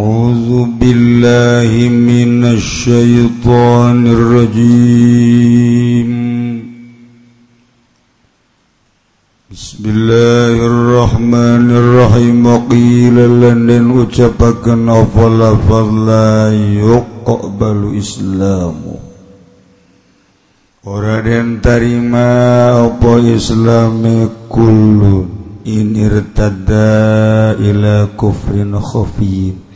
أعوذ بالله من الشيطان الرجيم. بسم الله الرحمن الرحيم. قيل لن أجبك نفل فلا يقبل إسلامه. Oraden tarima opo islami kulun in irtada ila kufrin khafiyin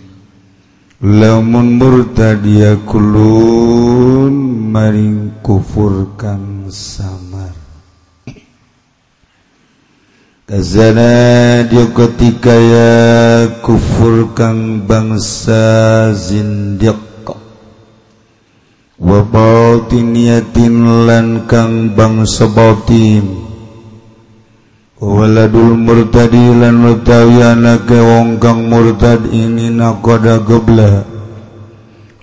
lamun murtad kulun maring kufur kang samar. Kazana dia ketika ya kufur kang bangsa zindiq. Wa batiniyatin lan kang bangsa batin waladul murtadilan nutawiana ke wong kang murtad ini nakoda gebla.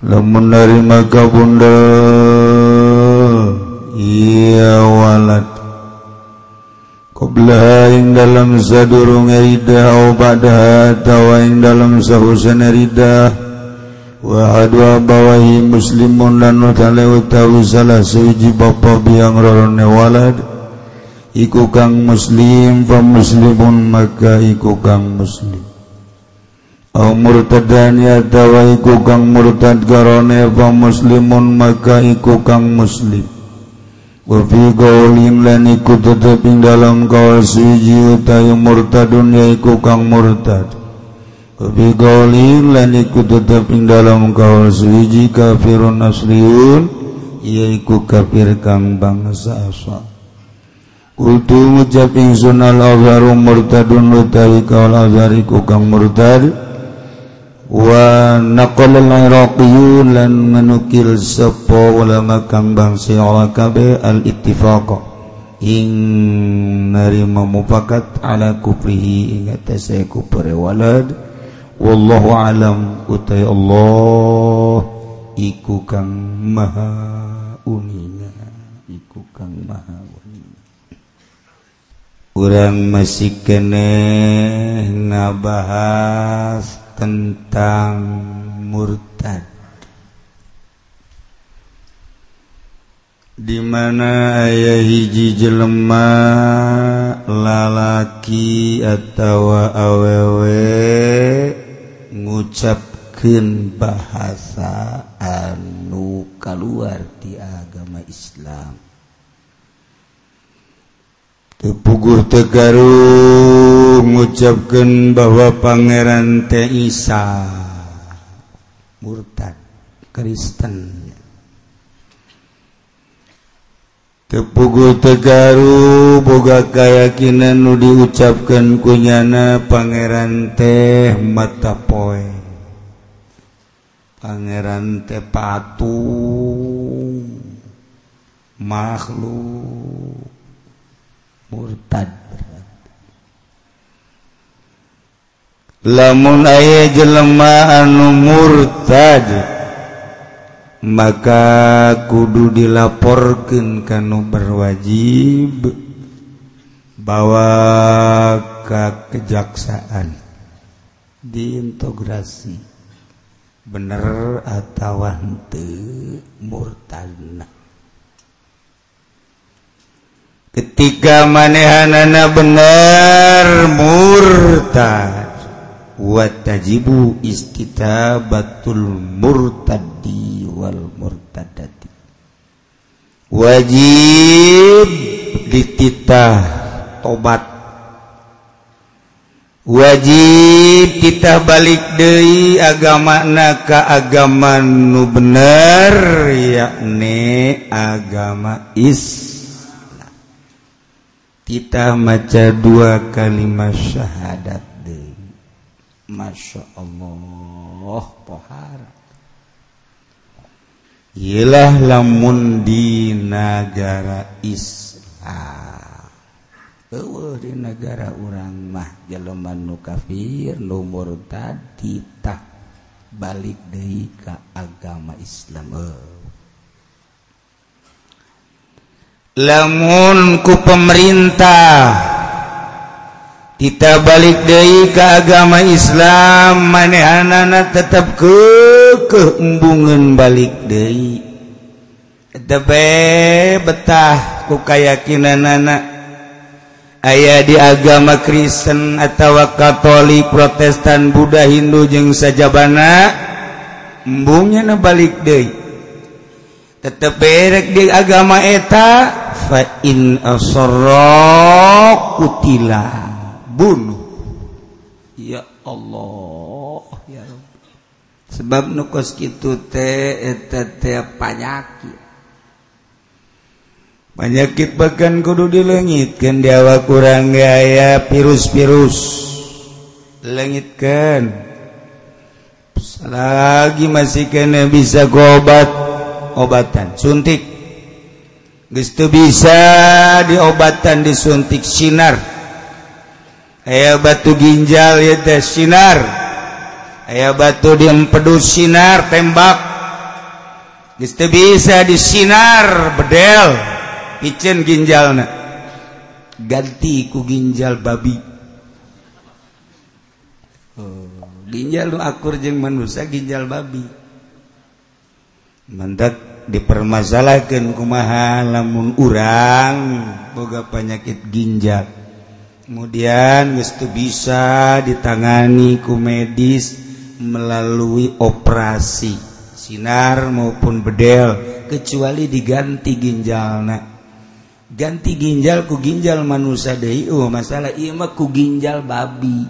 Lamun dari maka bunda iya walad. Qabla ing dalam sadurung rida au ba'da tawa ing dalam sahusana rida wa adwa bawahi muslimun lan utawi salah suji bapa biang rorone walad. Iku kang muslim fa muslimun maka iku kang muslim. Au murtadan ya tawa iku kang murtad garone fa muslimun maka iku kang muslim. Wa fi qaulin lan iku tetep ing dalam kaul suji utawi murtadun ya iku kang murtad. Wa fi qaulin lan iku ing dalam kaul suji kafirun asliun iku kafir kang bangsa asal Kultu ngucap ingsun al azharu murtadun utawi kaul azhari ku kang murtad. Wa naqala al iraqi lan menukil sapa ulama kang bangsa ala kabe al ittifaq ing narima mufakat ala kufrihi ing atase kufur walad. Wallahu alam utai Allah iku kang maha uninga iku kang maha kurang masih kene ngabahas tentang murtad. Di mana ayah hiji jelema lalaki atau awewe ngucapkan bahasa anu keluar di agama Islam. pugur Tegaru mengucapkan bahwa Pangeran Teisa murtad Kristen. Tepugu Tegaru boga kayakakinan nu diucapkan kunyana Pangeran teh matapoe. Pangeran teh patuh makhluk. murtad. Lamun aya jelema anu murtad maka kudu dilaporkan kanu berwajib bawa ke kejaksaan diintegrasi. Bener atau henteu murtadna? Ketika manehanana benar murtad. Watajibu batul murtadi wal murtadati. Wajib dititah tobat. Wajib kita balik dari agama naka agama nu bener yakni agama is kita maca dua kalimat syahadat deh. Masya Allah pohara. Yelah lamun di negara Islam. Eueuh di negara urang mah jelema nu kafir, nu murtad ditah balik deui ka agama Islam. Eueuh. lamunku pemerintah kita balik dari ke agama Islam manehanana tetap ke kehubungan balik dari tebe betah ku kayakinan anak ayah di agama Kristen atau Katolik Protestan Buddha Hindu jeng sajabana embungnya balik dari tetap berek di agama eta. Fa'in kutila bunuh. Ya Allah ya sebab nukos kitu teh teh penyakit penyakit bahkan kudu dilengitkan diawa kurang gaya virus-virus lengitkan lagi masih kena bisa gobat obatan. Suntik. Gistu bisa diobatan disuntik sinar. Aya batu ginjal ya teh sinar. Aya batu diempedus sinar tembak. Gistu bisa disinar bedel. Picen ginjalna. Ganti ku ginjal babi. Oh, ginjal lu akur jeung manusia ginjal babi. mendak dipermasalahkan kumaha lamun urang boga penyakit ginjal. Kemudian gestu bisa ditangani ku medis melalui operasi sinar maupun bedel kecuali diganti ginjalna. Ganti ginjal ku ginjal manusia deui oh, masalah ieu mah ku ginjal babi.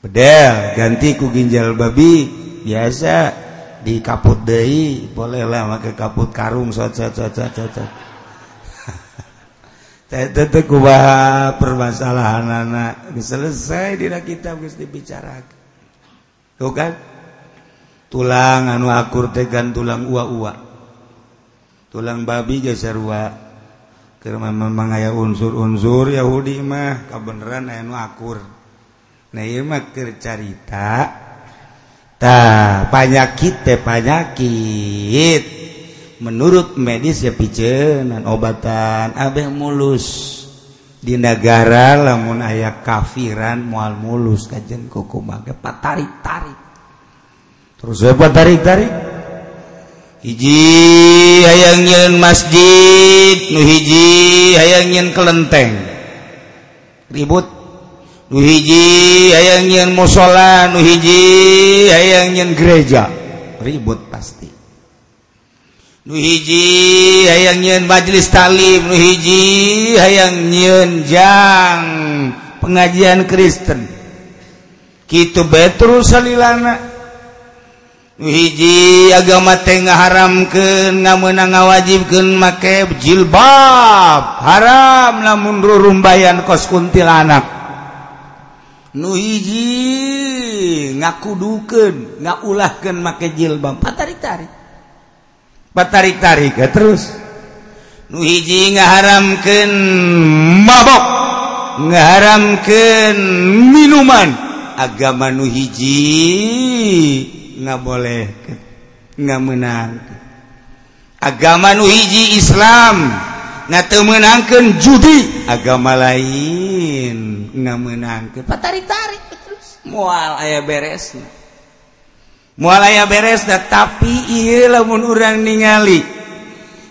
Bedel ganti ku ginjal babi biasa. di kaput Dei bolehlah pakai kaput karung so permasalahan anak selesai tidak kita harus dibicarakan tuh kan? Tulang anu akur tegan tulang uwa-uwa. Tulang babi geser sarua keur memang aya unsur-unsur Yahudi mah kebenaran aya nu akur. Nah ieu mah keur carita banyak panyakit teh panyakit. Menurut medis ya pijenan obatan abeh mulus. Di negara lamun ayah kafiran mual mulus kajen kuku mage patarik tarik terus apa tarik tarik hiji hayang nyeun masjid nu hiji hayang nyeun kelenteng. Ribut. hiji hayang yin musola nu hiji hayang yin gereja. Ribut pasti. Nu hiji hayang yin majelis talim nu hiji ayang jang pengajian Kristen. Kitu bae terus salilana. Nu hiji agama teh ngaharamkeun ngamenang ngawajibkeun make jilbab. Haram lamun rumbayan kos kuntilanak. nuhiji ngakuduken nggak ulahkan make jilbab. Patarik-tarik. Patarik-tarik ke terus. Nuhiji ngaharamkan mabok ngaharamkan minuman. Agama nuhiji nggak boleh nggak menang agama nuhiji Islam. te menangkan judi. Agama lain. Nggak menangkan patari-tarik terus mual ayah beres mual ayah beres dah tapi iya lamun orang ningali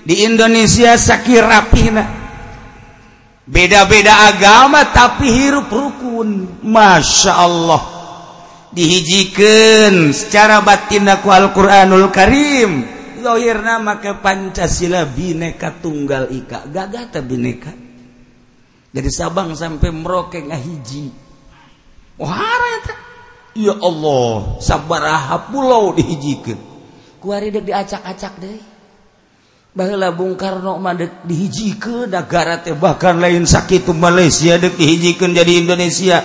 di Indonesia sakit rapina beda-beda agama tapi hirup rukun. Masya Allah. Dihijikan secara batinaku Al-Quranul Karim. nama ke Pancasila bineka tunggal ika. Gagata bineka. Jadi Sabang sampai Merauke ngahiji wahara eta. Ya Allah. Sabaraha pulau dihijikeun. Kuari dek diacak-acak deui. Baheula Bung Karno mah dek dihijikeun. Negara teh bahkan lain sakitu Malaysia dek dihijikeun jadi Indonesia.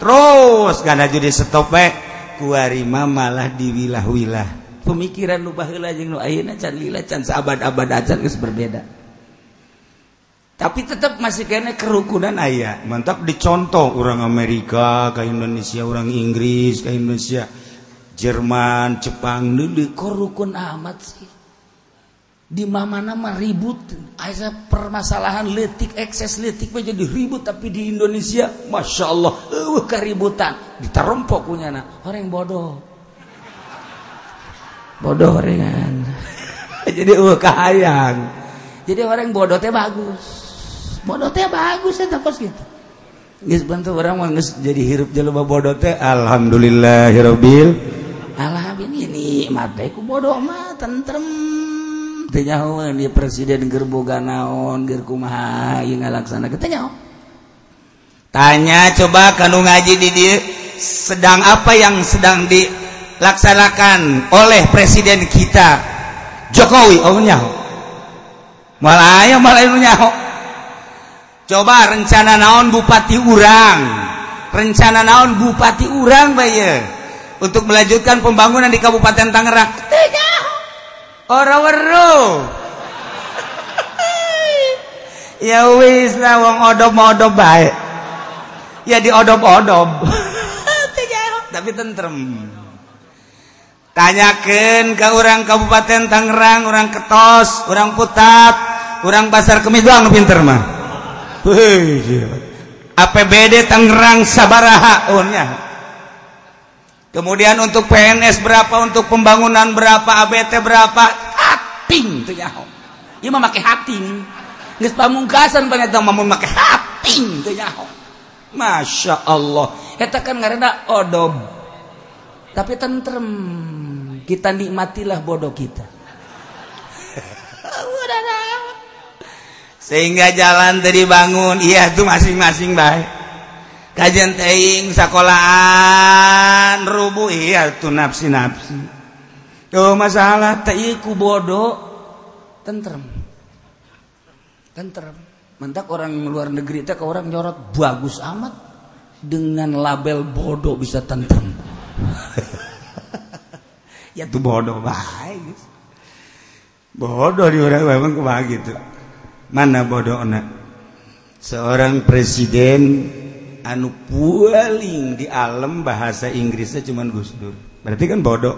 Terus karena jadi setopek. Kuari mah malah diwilah-wilah. Pemikiran nu baheula jeung nu ayeuna can lila can saabad-abad acan geus berbeda. Tapi tetap masih kena kerukunan ayah mantap dicontoh orang Amerika ke Indonesia orang Inggris ke Indonesia Jerman Jepang dulu korukun amat sih. Di mana-nama ribut. Ada permasalahan letik ekses letik jadi ribut tapi di Indonesia Masya Allah uh, keributan. Ditarompok punya anak orang bodoh bodoh ringan jadi uh, kahayang. Jadi orang bodoh teh bagus. Bodoh teh bagus ya takut gitu. Gis bantu orang mah jadi hirup jelema bodoh teh alhamdulillahirabbil alamin. Ini mate ku bodoh mah tentrem. Teu nyahoeun dia presiden keur boga naon keur kumaha ieu ngalaksanakeun teu nyaho. Tanya coba kanu ngaji di dieu sedang apa yang sedang di dilaksanakan oleh presiden kita Jokowi Ohnya malah coba rencana naon Bupati urang rencana naon Bupati urang bay untuk melanjutkan pembangunan di Kabupaten Tangerang Ora-weru. ya wis lah wong odob-odob baik. Ya diodob-odob. Tapi tentrem. tanyakan ke orang Kabupaten Tangerang orang ketos orang putat orang pasar kemis doang pinter mah. APBD Tangerang sabaraha ohnya kemudian untuk PNS berapa untuk pembangunan berapa ABT berapa? Hating tuh ya dia mah pakai hating. Nggak pamungkasan ternyata mah pakai hating tuh ya masya Allah. Kita kan karena odob tapi tentrem. Kita nikmatilah bodoh kita. Sehingga jalan tadi bangun, iya tuh masing-masing baik kajian teing sekolahan rubuh iya tuh nafsi nafsi tuh masalah teiku bodoh. Tentrem. Tentrem. Mentak orang luar negeri teh orang nyorot bagus amat. Dengan label bodoh bisa tentrem ya tuh bodoh bahaya bodoh di orang memang kebah gitu. Mana bodoh anak seorang presiden anu paling di alam bahasa Inggrisnya cuman Gus Dur. Berarti kan bodoh.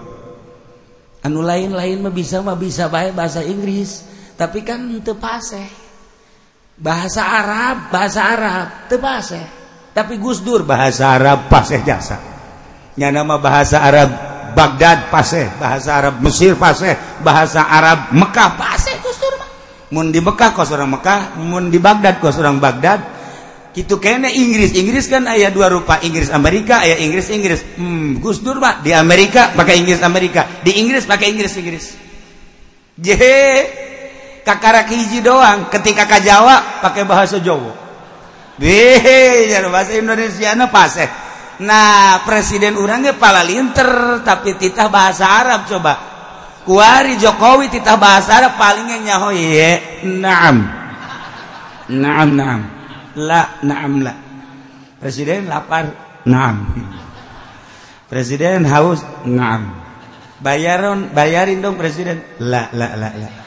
Anu lain-lain mah bisa mah bisa baik bahasa Inggris. Tapi kan tepaseh bahasa Arab bahasa Arab tepaseh tapi Gus Dur bahasa Arab paseh jasa. Nya nama bahasa Arab Baghdad paseh. Bahasa Arab Mesir paseh. Bahasa Arab Mekah paseh Gus Dur mun di Mekah kos orang Mekah mun di Baghdad kos orang Baghdad. Itu kayaknya Inggris. Inggris kan ayat dua rupa. Inggris Amerika ayat Inggris Inggris. Hmm, Gus Dur pak. Di Amerika pakai Inggris Amerika. Di Inggris pakai Inggris Inggris. Jehe. Kakara hiji doang. Ketika ke Jawa pakai bahasa Jawa. Behe, bahasa Indonesia na pas eh. nah presiden orang pala linter tapi titah bahasa Arab coba. Kuari Jokowi titah bahasa Arab palingnya nyaho ye. Naam. Naam naam. La naam la. Presiden lapar. Naam. Presiden haus. Naam. Bayaron bayarin dong presiden. La la la la.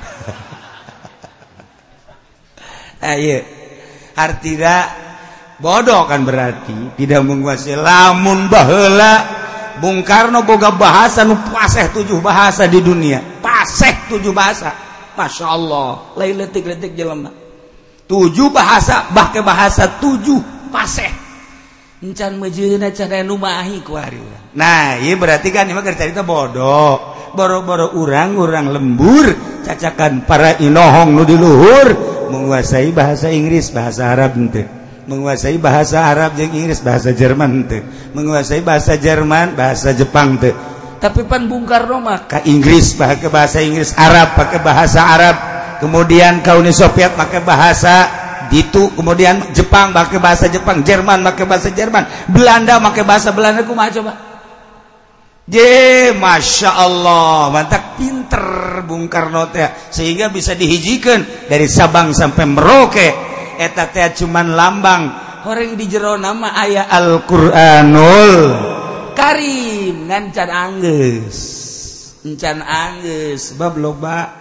Ah, Ayo artinya bodoh kan berarti. Tidak menguasai. Lamun bahela Bung Karno boga bahasa nu paseh tujuh bahasa di dunia. Paseh tujuh bahasa. Masya Allah. Lain letik-letik jelema. Tujuh bahasa bahkan bahasa tujuh paseh. Encan mejena cara nu mahi ku nah iya berarti kan ini kerja cerita bodoh. Boro-boro urang-urang lembur cacakan para inohong nu di luhur menguasai bahasa Inggris bahasa Arab ente. menguasai bahasa Arab yang Inggris bahasa Jerman tuh menguasai bahasa Jerman bahasa Jepang tuh tapi pan Bung Karno maka Inggris pakai bahasa Inggris Arab pakai bahasa Arab. Kemudian ke Uni Soviet pakai bahasa itu kemudian Jepang pakai bahasa Jepang. Jerman pakai bahasa Jerman. Belanda pakai bahasa Belanda kumaha coba? Je, masya Allah, mantap pinter Bung Karno teh, sehingga bisa dihijikan dari Sabang sampai Merauke. eta teh cuman lambang. Horeng di jero nama Al-Qur'anul. Karim ngancan angges. Encan angges bab loba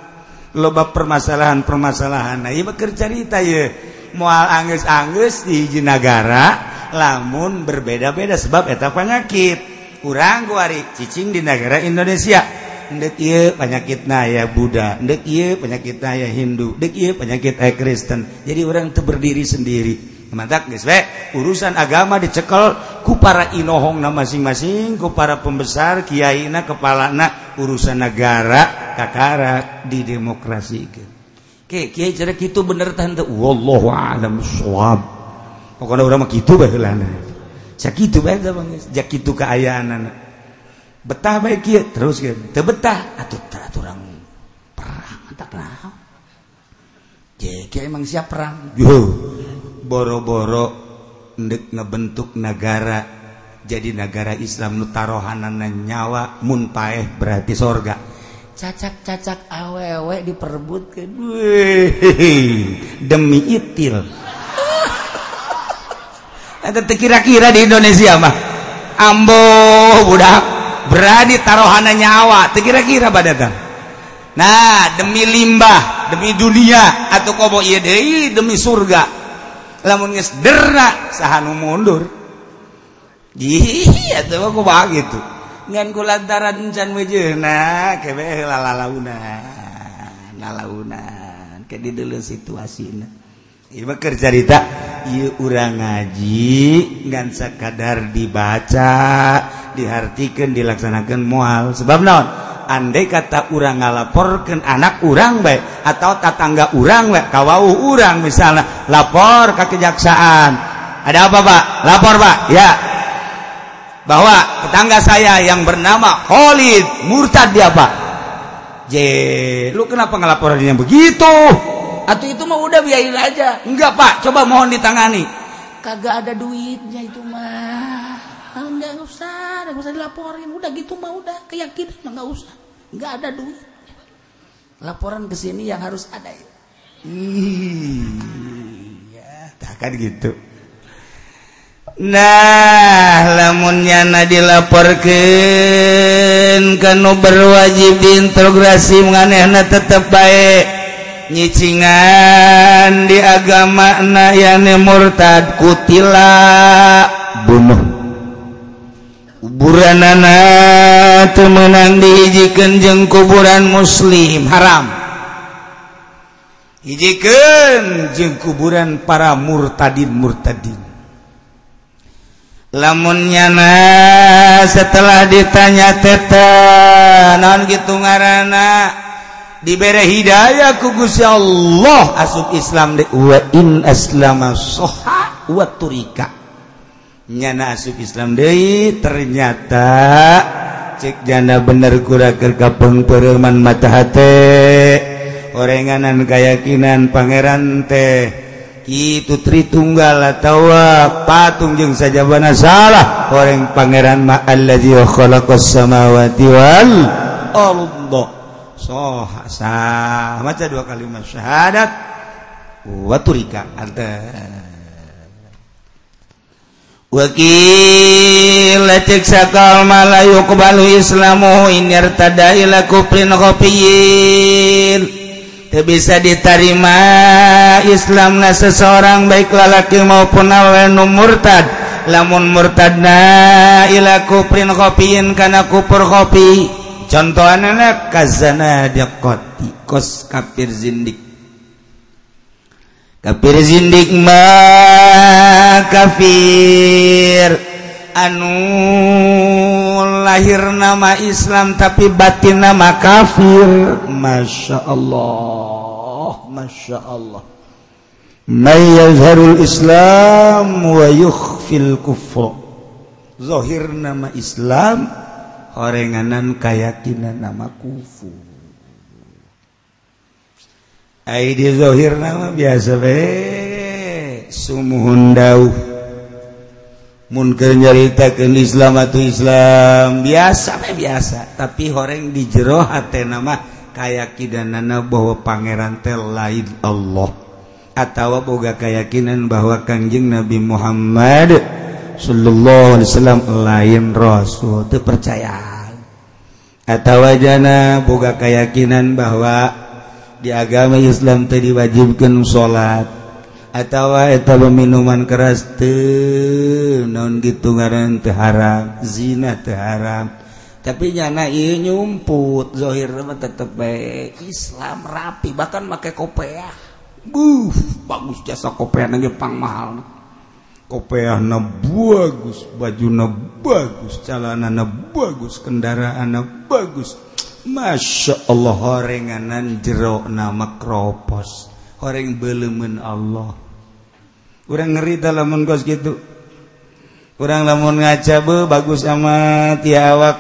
loba permasalahan-permasalahan. Nah ieu cerita ye. Moal angges-angges di hiji negara lamun berbeda-beda sebab eta penyakit kurang kuari cicing di negara Indonesia. penyakit naya Buddha dek penyakit naya Hindu dek penyakit Kristen. Jadi orang itu berdiri sendiri. Mantap guys we urusan agama dicekel ku para inohong na masing-masing ku para pembesar kiaina kepala na urusan negara kakara di demokrasi Oke, kiai cara gitu bener tante wallahu alam shawab. pokoknya orang mah gitu baheulana. Sakitu bae bang, sakitu keayaan anak betah baik terus betah. Perang emang siap perang. Boro-boro ndek ngebentuk negara jadi negara Islam nutarohanan nyawa munpaeh berarti sorga. Cacak-cacak awewe diperebutkan demi itil. Kira-kira di Indonesia mah? Ambo budak berani taruhana nyawa kira-kira bad nah demi limbah demi dunia atau kobo yede, demi surga. Lamun geus derna saha sahanu mundur. Gitu. Nganku lantaran can mejena kebe lalalauna lalaunan ke di dulu situasi situasina Ibaker carita Iu urang ngaji gansa kadar dibaca dihartikan dilaksanakan mual. Sebab naon? Andai kata urang ngalaporkan anak urang baik atau tatangga urang baik kawau urang misalnya lapor ke kejaksaan. Ada apa pak? Lapor pak. Ya. Bahwa tetangga saya yang bernama Khalid murtad dia pak. J, lu kenapa ngelaporannya begitu? Itu mau udah biayain aja. Enggak Pak. Coba mohon ditangani. Kagak ada duitnya itu mah. Enggak usah. Enggak usah dilaporin. Udah gitu mah udah keyakinan mah enggak usah. Enggak ada duit. Laporan ke sini yang harus ada iya tak kan gitu. Nah lamunnya na dilaporkan kan berwajib diintegrasi menganehna tetap baik nyicingan di agama na yani murtad kutila bunuh. Kuburan anak temenang dihijikan jeng kuburan muslim haram. Hijikan jeng kuburan para murtadin murtadin. Lamunnya na setelah ditanya teta non gitu ngarana dibere hidayah ku Gusti Allah. Asup Islam de wa in aslama soha wa turika. Nyana asup Islam deui ternyata cek jana bener kuraker kapengpeureman mata hate orenganan keyakinan pangeran teh itu tritunggal atawa patung jeung sajabana salah. Orang pangeran ma allazi khalaqas samawati wal arda soha sah maca dua kalimat syahadat. Waktu rika ada Wakil cek sakal malayu kebalu islamu inyar tada ila kopiin kopiyin. Bisa diterima Islam na seseorang baik lalaki maupun awenu murtad. Lamun murtad na ila kuprin kopiin karena kupur kopi. contoh anak kazana dakoti kos kafir zindik. Kafir zindik ma kafir anu lahir nama Islam tapi batin nama kafir. Masya Allah Masya Allah. Mayazharul Islam wa yukhfil kufra. Zahir nama Islam orenganan kayakinan nama kufu. Dihir nama biasa sumhun dauhmunker nyaritakeun Islam atau Islam. Biasa biasa. Tapi horeng di jero hati nama kayakakinanana bahwa Pangeran tel lain Allah. Atau boga kayakinan bahwa Kanjeng Nabi Muhammad Shallallahu wasallam lain Rasul itu percaya atau wajana boga keyakinan bahwa di agama Islam tadi diwajibkan salat atau eta minuman keras teu non gitu ngaran teu haram zina teu haram. Tapi nyana ieu nyumput zahir mah tetep bae. Islam rapi bahkan make kopeah. Buh bagus jasa kopeah nang pang mahal kopeah na bagus. Baju na bagus. Calana na bagus. Kendaraan na bagus. Masya Allah horenganan jero nama kropos horeng belemen Allah. Kurang ngeri lamun kos gitu. Kurang lamun ngaca be bagus sama tiawak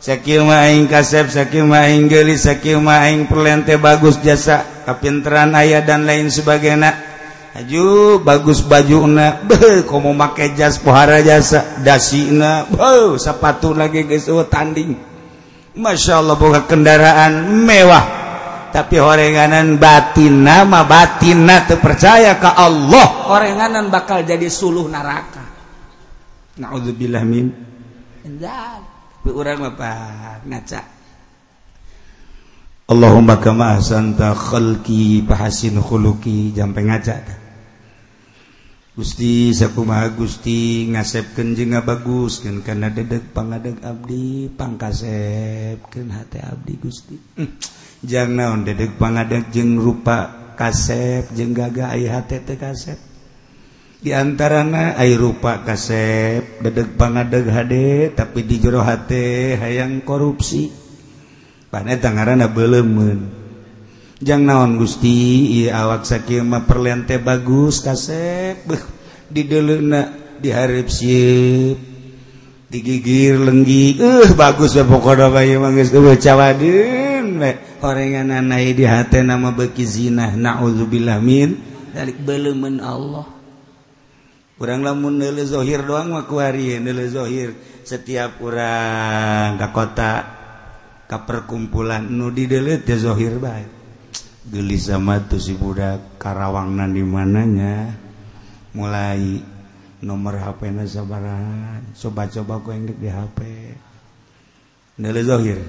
sakil maing kasep sakil maing gelis sakil maing perlente bagus jasa kapinteran ayah dan lain sebagainya. Aju bagus baju na. Kamu make jas pohara jasa dasi na. Sepatu lagi guys oh, tanding. Masya Allah buka kendaraan mewah. Tapi orenganan batin nama batin na percaya ke Allah. Orenganan bakal jadi suluh neraka. Naudzubillah min. Orang Bapak ngaca. Allahumma kama santa khalqi bahasin khuluqi. Jampai ngaca Gusti sakumaha Gusti ngasepkeun jeung ngabaguskeun kana dedeg pangadeg Abdi pangkasepkeun hate Abdi Gusti. Hmm, jang naon dedeg pangadeg jeung rupa kasep jeng gaga teh kasep. Diantarana air rupa kasep dedeg pangadeg HD tapi di jero H hayang korupsi. Pan Tangerana belemen jangan naon Gusti? Awak sakit perlente bagus kasep di diharip si digigir lenggi. Eh uh, bagus ya di nama beki zina na'udzubillah min dari belemen Allah. Kurang lamun nele doang mah setiap kurang ke kota ke perkumpulan nu didelet ya zohir baik gelis sama tuh si budak karawangan di mananya? Mulai nomor HP na sabarahan coba-coba ku yang di HP. Dari zohir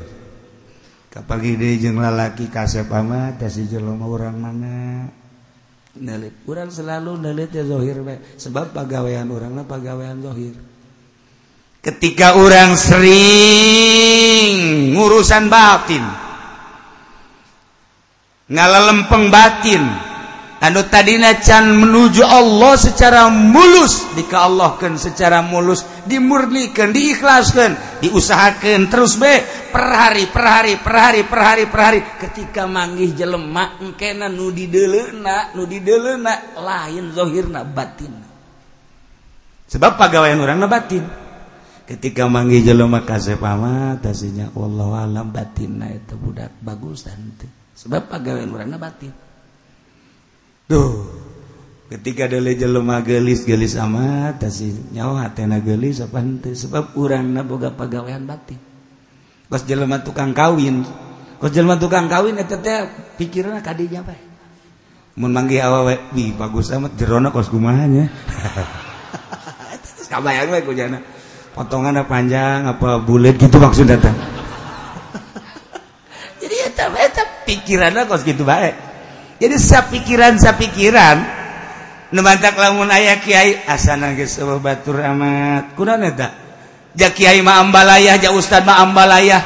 kapal gede jeng lalaki kasep ama kasih jeloma orang mana? Nalit. Orang selalu nalit ya zohir Sebab pegawaian orangnya pegawaian zohir. Ketika orang sering Urusan batin ngalalempeng batin. Anu tadina can menuju Allah secara mulus dika Allahkan secara mulus dimurnikan diikhlaskan diusahakan terus be. Per hari per hari per hari per hari per hari. Ketika manggih jelemak engkena nu didelena nu didelena lain zohirna batin. Sebab pegawaian orang batin. Ketika manggih jelemak kasih pamat tasinya Allah alam batin itu budak bagus nanti sebab pegawai murana batin tuh ketika dele jelema gelis gelis amat tasih nyawa tena gelis apa henteu sebab urangna boga pagawean batin kos jelema tukang kawin kos jelema tukang kawin eta teh pikirna ka dinya bae. Mun manggih awawe wi bagus amat jerona kos kumaha nya? Kabayang we ku jana. Potongan panjang apa bulat gitu maksud datang pikiran kos gitu baik jadi sa pikiran sa pikiran numantak lamun ayah kiai asana geus batur amat. Kunaon eta ja kiai mah ambalayah ja ustad mah ambalayah.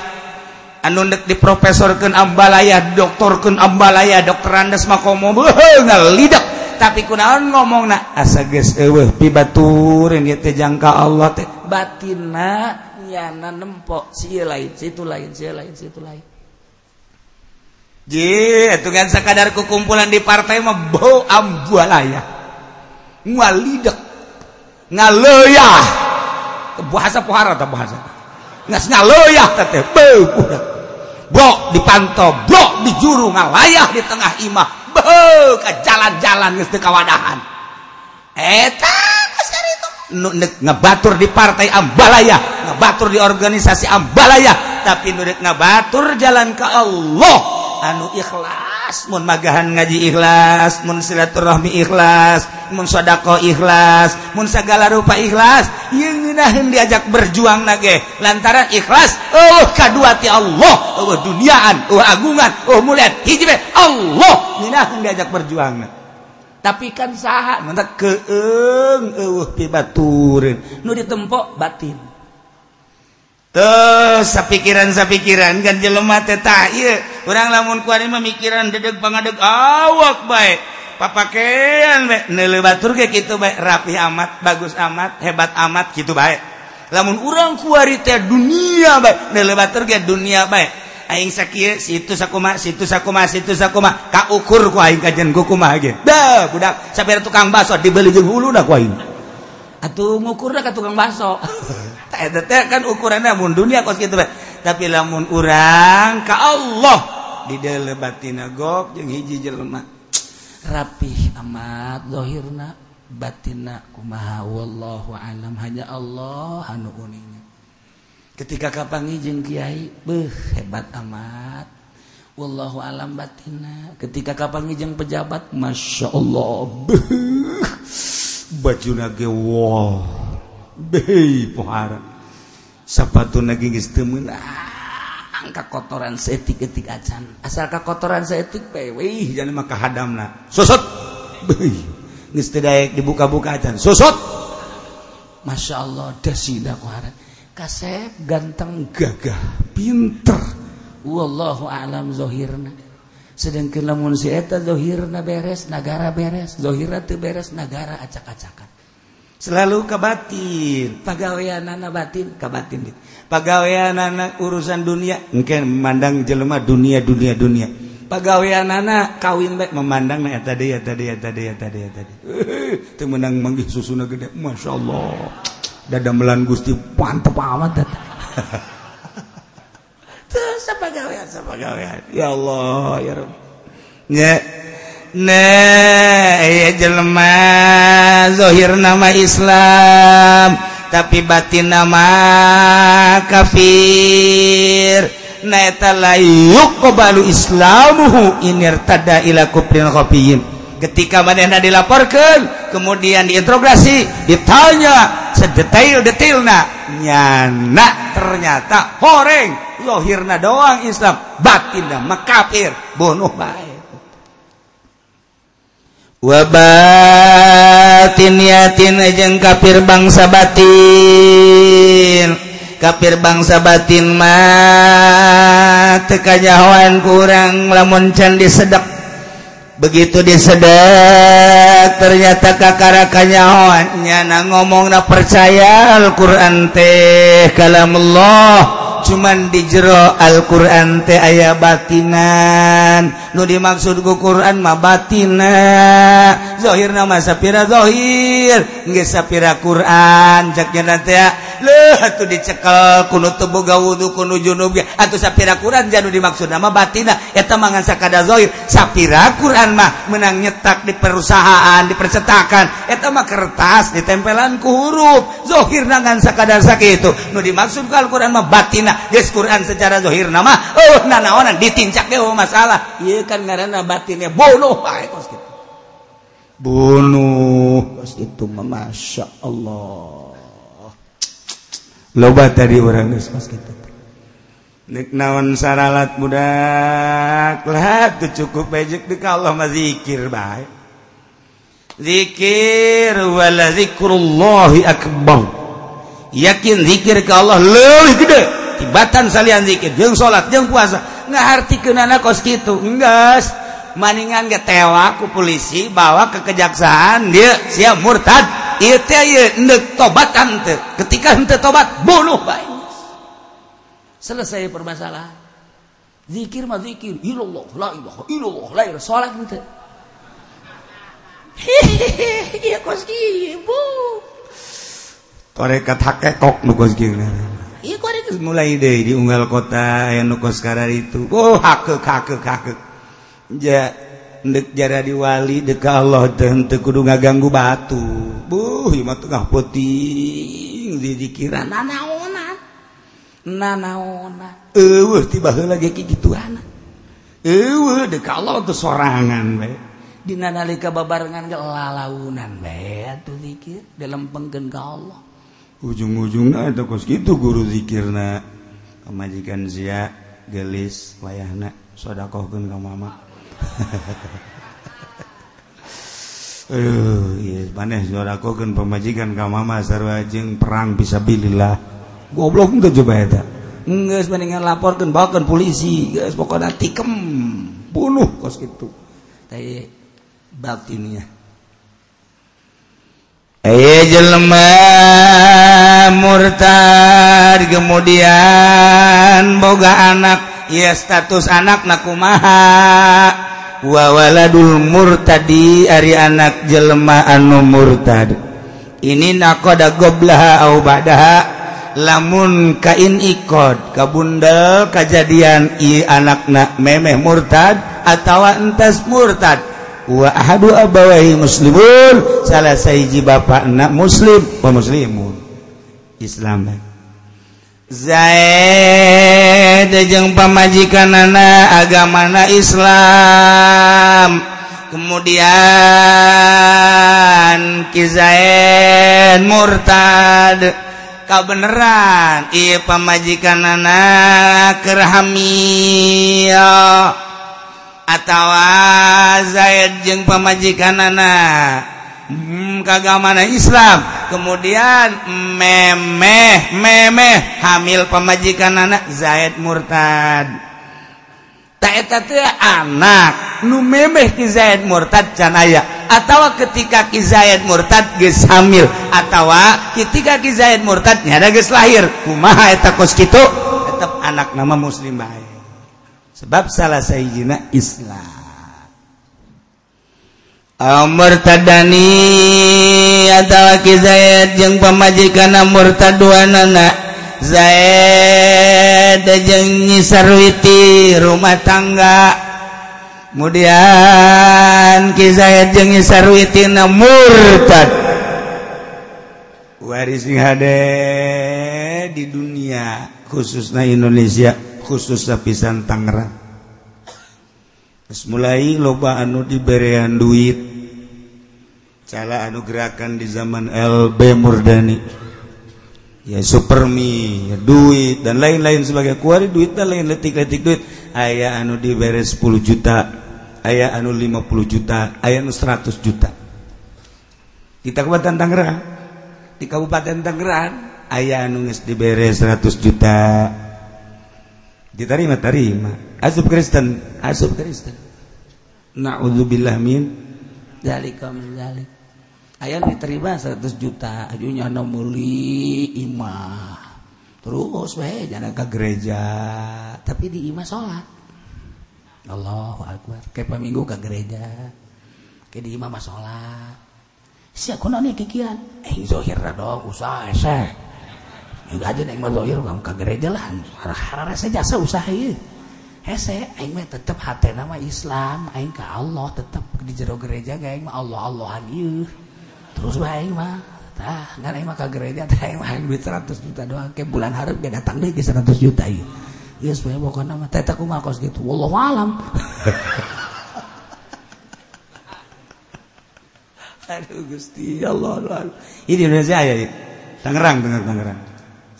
Anu neuk diprofesorkeun ambalayah doktorkeun ambalayah dokter andes mah komo beuh ngalidak tapi kunaon ngomongna asa geus eueuh pibatureun ieu teh jangka Allah teh. Batinna nyana nempo si lain situ lain si lain situ lain. tugas sekadar kekumpulan di partai mah bau ambualaya ngalidek ngaloyah bahasa pohara atau bahasa. Ngas ngaloyah tete bau budak blok di pantau blok di juru ngalayah di tengah imah. Bau ke jalan-jalan nges kawadahan. Eh, Eta ngebatur di partai ambalaya ngebatur di organisasi ambalaya tapi nurut ngebatur jalan ke Allah. anu ikhlas mun magahan ngaji ikhlas mun silaturahmi ikhlas mun sodako ikhlas mun segala rupa ikhlas yang ngeunaheun diajak berjuang nage lantaran ikhlas oh kadua ti Allah oh duniaan oh agungan oh mulia hiji Allah ngeunaheun diajak berjuang. Tapi kan saha mentak keung eueuh pibatureun nu ditempo batin. sapikiran pikiran sa pikiran ta lemateta kurang lamun ku memikiran dedeg bangetdeg awak baik papakaian batur kayak gitu baik rapi amat bagus amat hebat amat gitu baik lamun urang kuari teh dunia baik batur kayak dunia baik aing sakit situ sakuma situ sakuma situ sakuma. Kaukur ku aing kajian kumaha ge. Dah budak. Sampai tukang baso dibeli jeung hulu dah ku aing. Atuh ngukur dah ka tukang baso kan ukurannya mun dunia kos gitu tapi lamun urang ka Allah di batina gok jeung hiji jelema rapih amat zahirna batina kumaha. Wallahu alam hanya Allah anu uninya. Ketika kapangi jeung kiai beuh hebat amat. Wallahu alam batina. Ketika kapangi jeung pejabat masya Allah beuh baju nage wow sapatu ah, angka kotoran setik ketik acan. Asal ka kotoran setik pewih jadi maka hadamna. Sosot! Geus teu dibuka-buka acan. Sosot! Masya Allah dasida kasep ganteng gagah pinter. Wallahu alam zohirna. Sedangkan lamun si eta zohirna beres nagara beres. Zohirna teu beres nagara acak-acakan. Selalu ke batin. Pegawaian anak batin. Ke batin pegawaian anak urusan dunia. Mungkin memandang jelema dunia dunia dunia. Pegawaian anak kawin baik. Memandang ya tadi ya tadi ya tadi ya tadi ya tadi. Itu menang manggih susuna gede. Masya Allah. Dada melan gusti. Mantep amat terus apa gawean apa gawean ya Allah ya Nah, ya jelema zohir nama Islam tapi batin nama kafir. Naeta la yuqbalu islamuhu inirtada ila kufrin kopiin. ketika mana dilaporkan kemudian diintrogasi ditanya sedetail-detailna nyana ternyata horeng lohirna doang Islam batinlah makafir bunuh baik wabatin yatin ajeng kafir bangsa batin. Kafir bangsa batin mah tekajahuan kurang lamun can disedek. Begitu disedek ternyata kakara kanyawan nyana ngomong na percaya Al-Quran teh kalamullah cuman di jero Alquran teh aya batinan. Nu dimaksud Quran mah batinahohir nama sapphirhohir sapira Quran. Jaknya tuh dicekel kuno teboga wudhu kuno junub atau sapira Quran jadu dimaksud nama batina. Eta mangan sakada zahir sapira Quran mah menang nyetak di perusahaan di percetakan. Eta mah kertas ditempelan ku huruf. Zohir ngan sakada sakit itu. Nu dimaksud Alquran mah batina. Yes, Quran secara dhohir nama oh, na ditincak ge masalah ieu kan ngaranna batinnya bunuh bae kos kitu. Bunuh itu Masya Allah. Loba tadi orang geus kos kitu. Naon saralat budak lah tuh cukup pejek di Allah mazikir baik. dzikir wala akbar. Yakin zikir ke Allah lebih gede batatan salian dzikir jeung salat jeung puasa. Ngahartikenana kos kitu. Enggeus. Maningan ge tewa ku polisi bawa ke kejaksaan. Dia sia murtad. Ieu teh ieu neuk tobat henteu ketika henteu tobat bunuh bae. Selesai permasalahan. Zikir mah zikir. Ilallah la ilaha illallah la ilaha. Salat henteu hehehe ieu kos kieu bu. Torekat haketok nu kos kieu. mulai deh di unggal kota yang nukoskara itu. Oh hake hake hake ja dek jara diwali deka Allah dan kudu ngaganggu batu. Buh ima tengah puting di dikiran. Nanaonan nanaonan. Eueuh tiba heula ge kituan eueuh deka Allah teu sorangan bae dina nalika babarengan gelalaunan bae atuh zikir. Dilempengkeun ka Allah. Ujung-ujung atau kos gitu guru zikirna kemajikan zia gelis wayahna sodakohkeun ka mama. Aduh, iya, maneh sodakohkeun pemajikan ka mama sarua jeung perang bisa bilillah goblok coba mendingan laporkan bahkan polisi. Pokok tikem. Bunuh kos gitu batinnya Ayo jelema murtad kemudian boga anak ya status anak nakumaha. Wawaladul murtadi ari anak jelema anu murtad. Ini nakoda goblaha au badaha lamun kain ikod kabundel kejadian i anakna memeh murtad atau entas murtad. wa ahadu abawahi muslimun. Salah sahiji bapak anak muslim wa muslimun. Islam eh. Zaid jeung pamajikan anak agamana Islam. Kemudian Ki Zaid murtad. Kabeneran ieu iya, pamajikan anak kerhamil. atawa Zaid jeung pemajikan anak hmm, kagamana Islam. Kemudian memeh memeh hamil pemajikan anak Zaid murtad. Eta teh anak nu memeh ki Zaid murtad canaya atawa ketika ki Zaid murtad geus hamil atawa ketika ki Zaid murtad nyada geus lahir. Kumaha eta kos kitu? Tetep anak nama muslim bae. sebab salah sayyidina Islam. Murtadani atawa Zaid jeung pamajikanna murtaduanana. Zaid jeung nyisarwiti rumah tangga. Kemudian Ki Zaid jeung nyisarwiti na murtad. Waris hade di dunia khususnya Indonesia. Khusus lapisan Tangerang. Terus mulai loba anu diberian duit. Cara anu gerakan di zaman LB Murdani. Ya supermi ya, duit dan lain-lain sebagai kuari duit dan lain letik-letik duit. Ayah anu diberi 10 juta ayah anu 50 juta ayah anu 100 juta. Di Kabupaten Tangerang di Kabupaten Tangerang ayah anu diberi 100 juta diterima terima. Asub Kristen? Asub Kristen. Naudzubillah min. Zalika min zalik. Aya diterima 100 juta ajunya nomuli imah terus bae jangan ke gereja. Tapi di imah sholat. Allahu Akbar. Kayak paminggu ke gereja. Kayak di imah mah sholat. Siapa kuno nih kikiran eh zohir dong usaha esek aja naik lawyer kamu ke gereja lah. Rasa jasa usaha ya. Hese aing mah tetep hati nama Islam. Aing ke Allah tetep di jero gereja gak aing mah Allah Allahan ieu terus bae aing mah tah ngan aing mah ke gereja tah aing mah duit 100 juta doang. Ke bulan hareup ge datang deui ge 100 juta ieu geus bae pokona mah teh kumaha kos kitu wallahu alam Aduh Gusti Allah, Allah. Ini Indonesia ya, Tangerang, Tangerang, Tangerang.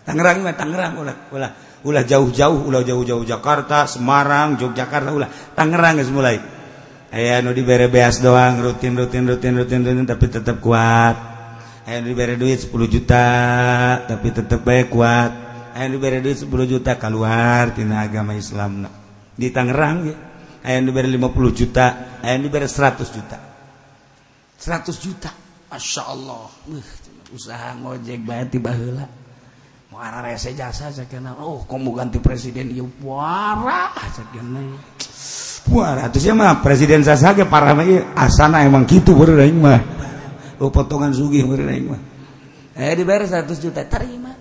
Mah Tangerang ulah ulah ulah jauh-jauh ulah jauh-jauh Jakarta Semarang Yogyakarta ulah Tangerang geus mulai. Aya nu dibere beas doang rutin rutin rutin rutin rutin tapi tetap kuat. Aya nu dibere duit 10 juta tapi tetap baik kuat. Aya nu dibere duit 10 juta keluar tina agama Islam di Tangerang ya. Aya nu dibere 50 juta aya nu dibere 100 juta. 100 juta Masya Allah. Uh, usaha ngojek bayar tiba heula rese jasa saya oh kamu ganti presiden? Ieu wara. Saya Wara atuh mah presiden saya saja parah asana emang gitu baru aing mah. Oh potongan sugih baru aing mah. Eh dibayar 100 juta terima.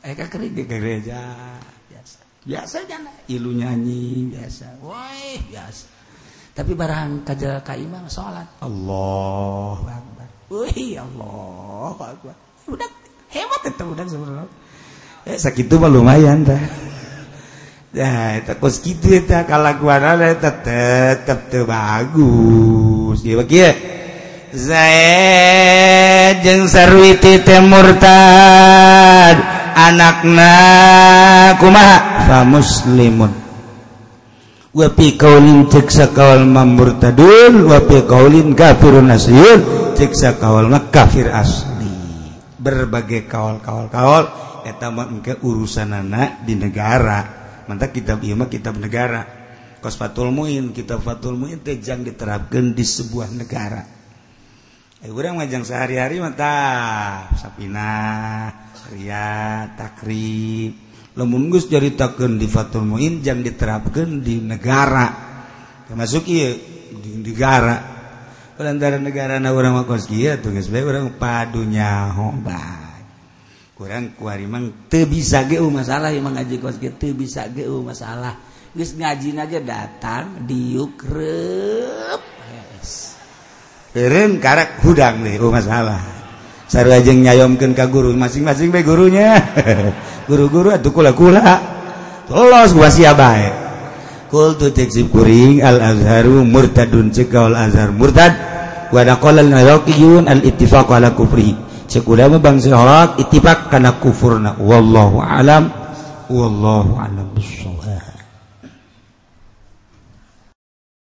Eh kakeri ke gereja. Biasa. Biasa jana ilu nyanyi. Biasa. Woi biasa. Tapi barang kaja ka imam salat Allah. Akbar Allah. Akbar udah hebat itu udah sebenarnya. Eh, sakit mah lumayan dah Ya, itu kos gitu eta kalakuan eta tetep teu bagus. Ieu kieu. Zaid jeung Sarwiti teh murtad. Anakna kumaha? Fa muslimun. Wa fi qaulin cek sakaul mamurtadun wa fi qaulin kafirun cek sakaul kafir asli berbagai kawal-kawal etamangke urusan anak di negara. Mantap kitab Imah kitab negara. Kosfatul muin kitab fatul muin tejang diterapkan di sebuah negara. Eh urang majang sehari-hari mata sapina ria takrib. Lemun geus ceritakan di fatul muin jang diterapkan di negara. Termasuk iya di negara. Lantaran negara na orang mah kos tuh guys orang padunya hoba kurang kuarimang teu bisa ge masalah emang ngaji kos ge teu bisa ge masalah geus ngajina ge datang diuk reup Eureun karak hudang nih oh masalah. Sarua jeung nyayomkeun ka guru masing-masing bae gurunya. Guru-guru atuh kula-kula. Tolos wasia bae. Kul tu tiksib kuring al azharu murtadun cekaul azhar murtad wa naqala al al ittifaq ala kufrihi sekurang bangsa Zihorot ittifak karena kufurna. Wallahu alam. Wallahu alam bisawab